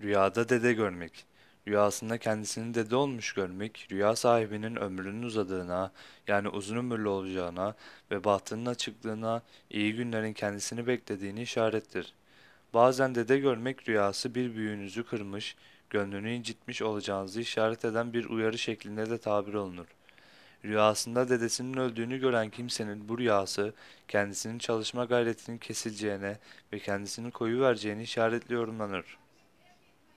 Rüyada dede görmek. Rüyasında kendisini dede olmuş görmek, rüya sahibinin ömrünün uzadığına, yani uzun ömürlü olacağına ve bahtının açıklığına, iyi günlerin kendisini beklediğini işarettir. Bazen dede görmek rüyası bir büyüğünüzü kırmış, gönlünü incitmiş olacağınızı işaret eden bir uyarı şeklinde de tabir olunur. Rüyasında dedesinin öldüğünü gören kimsenin bu rüyası kendisinin çalışma gayretinin kesileceğine ve kendisini koyuvereceğini işaretli yorumlanır.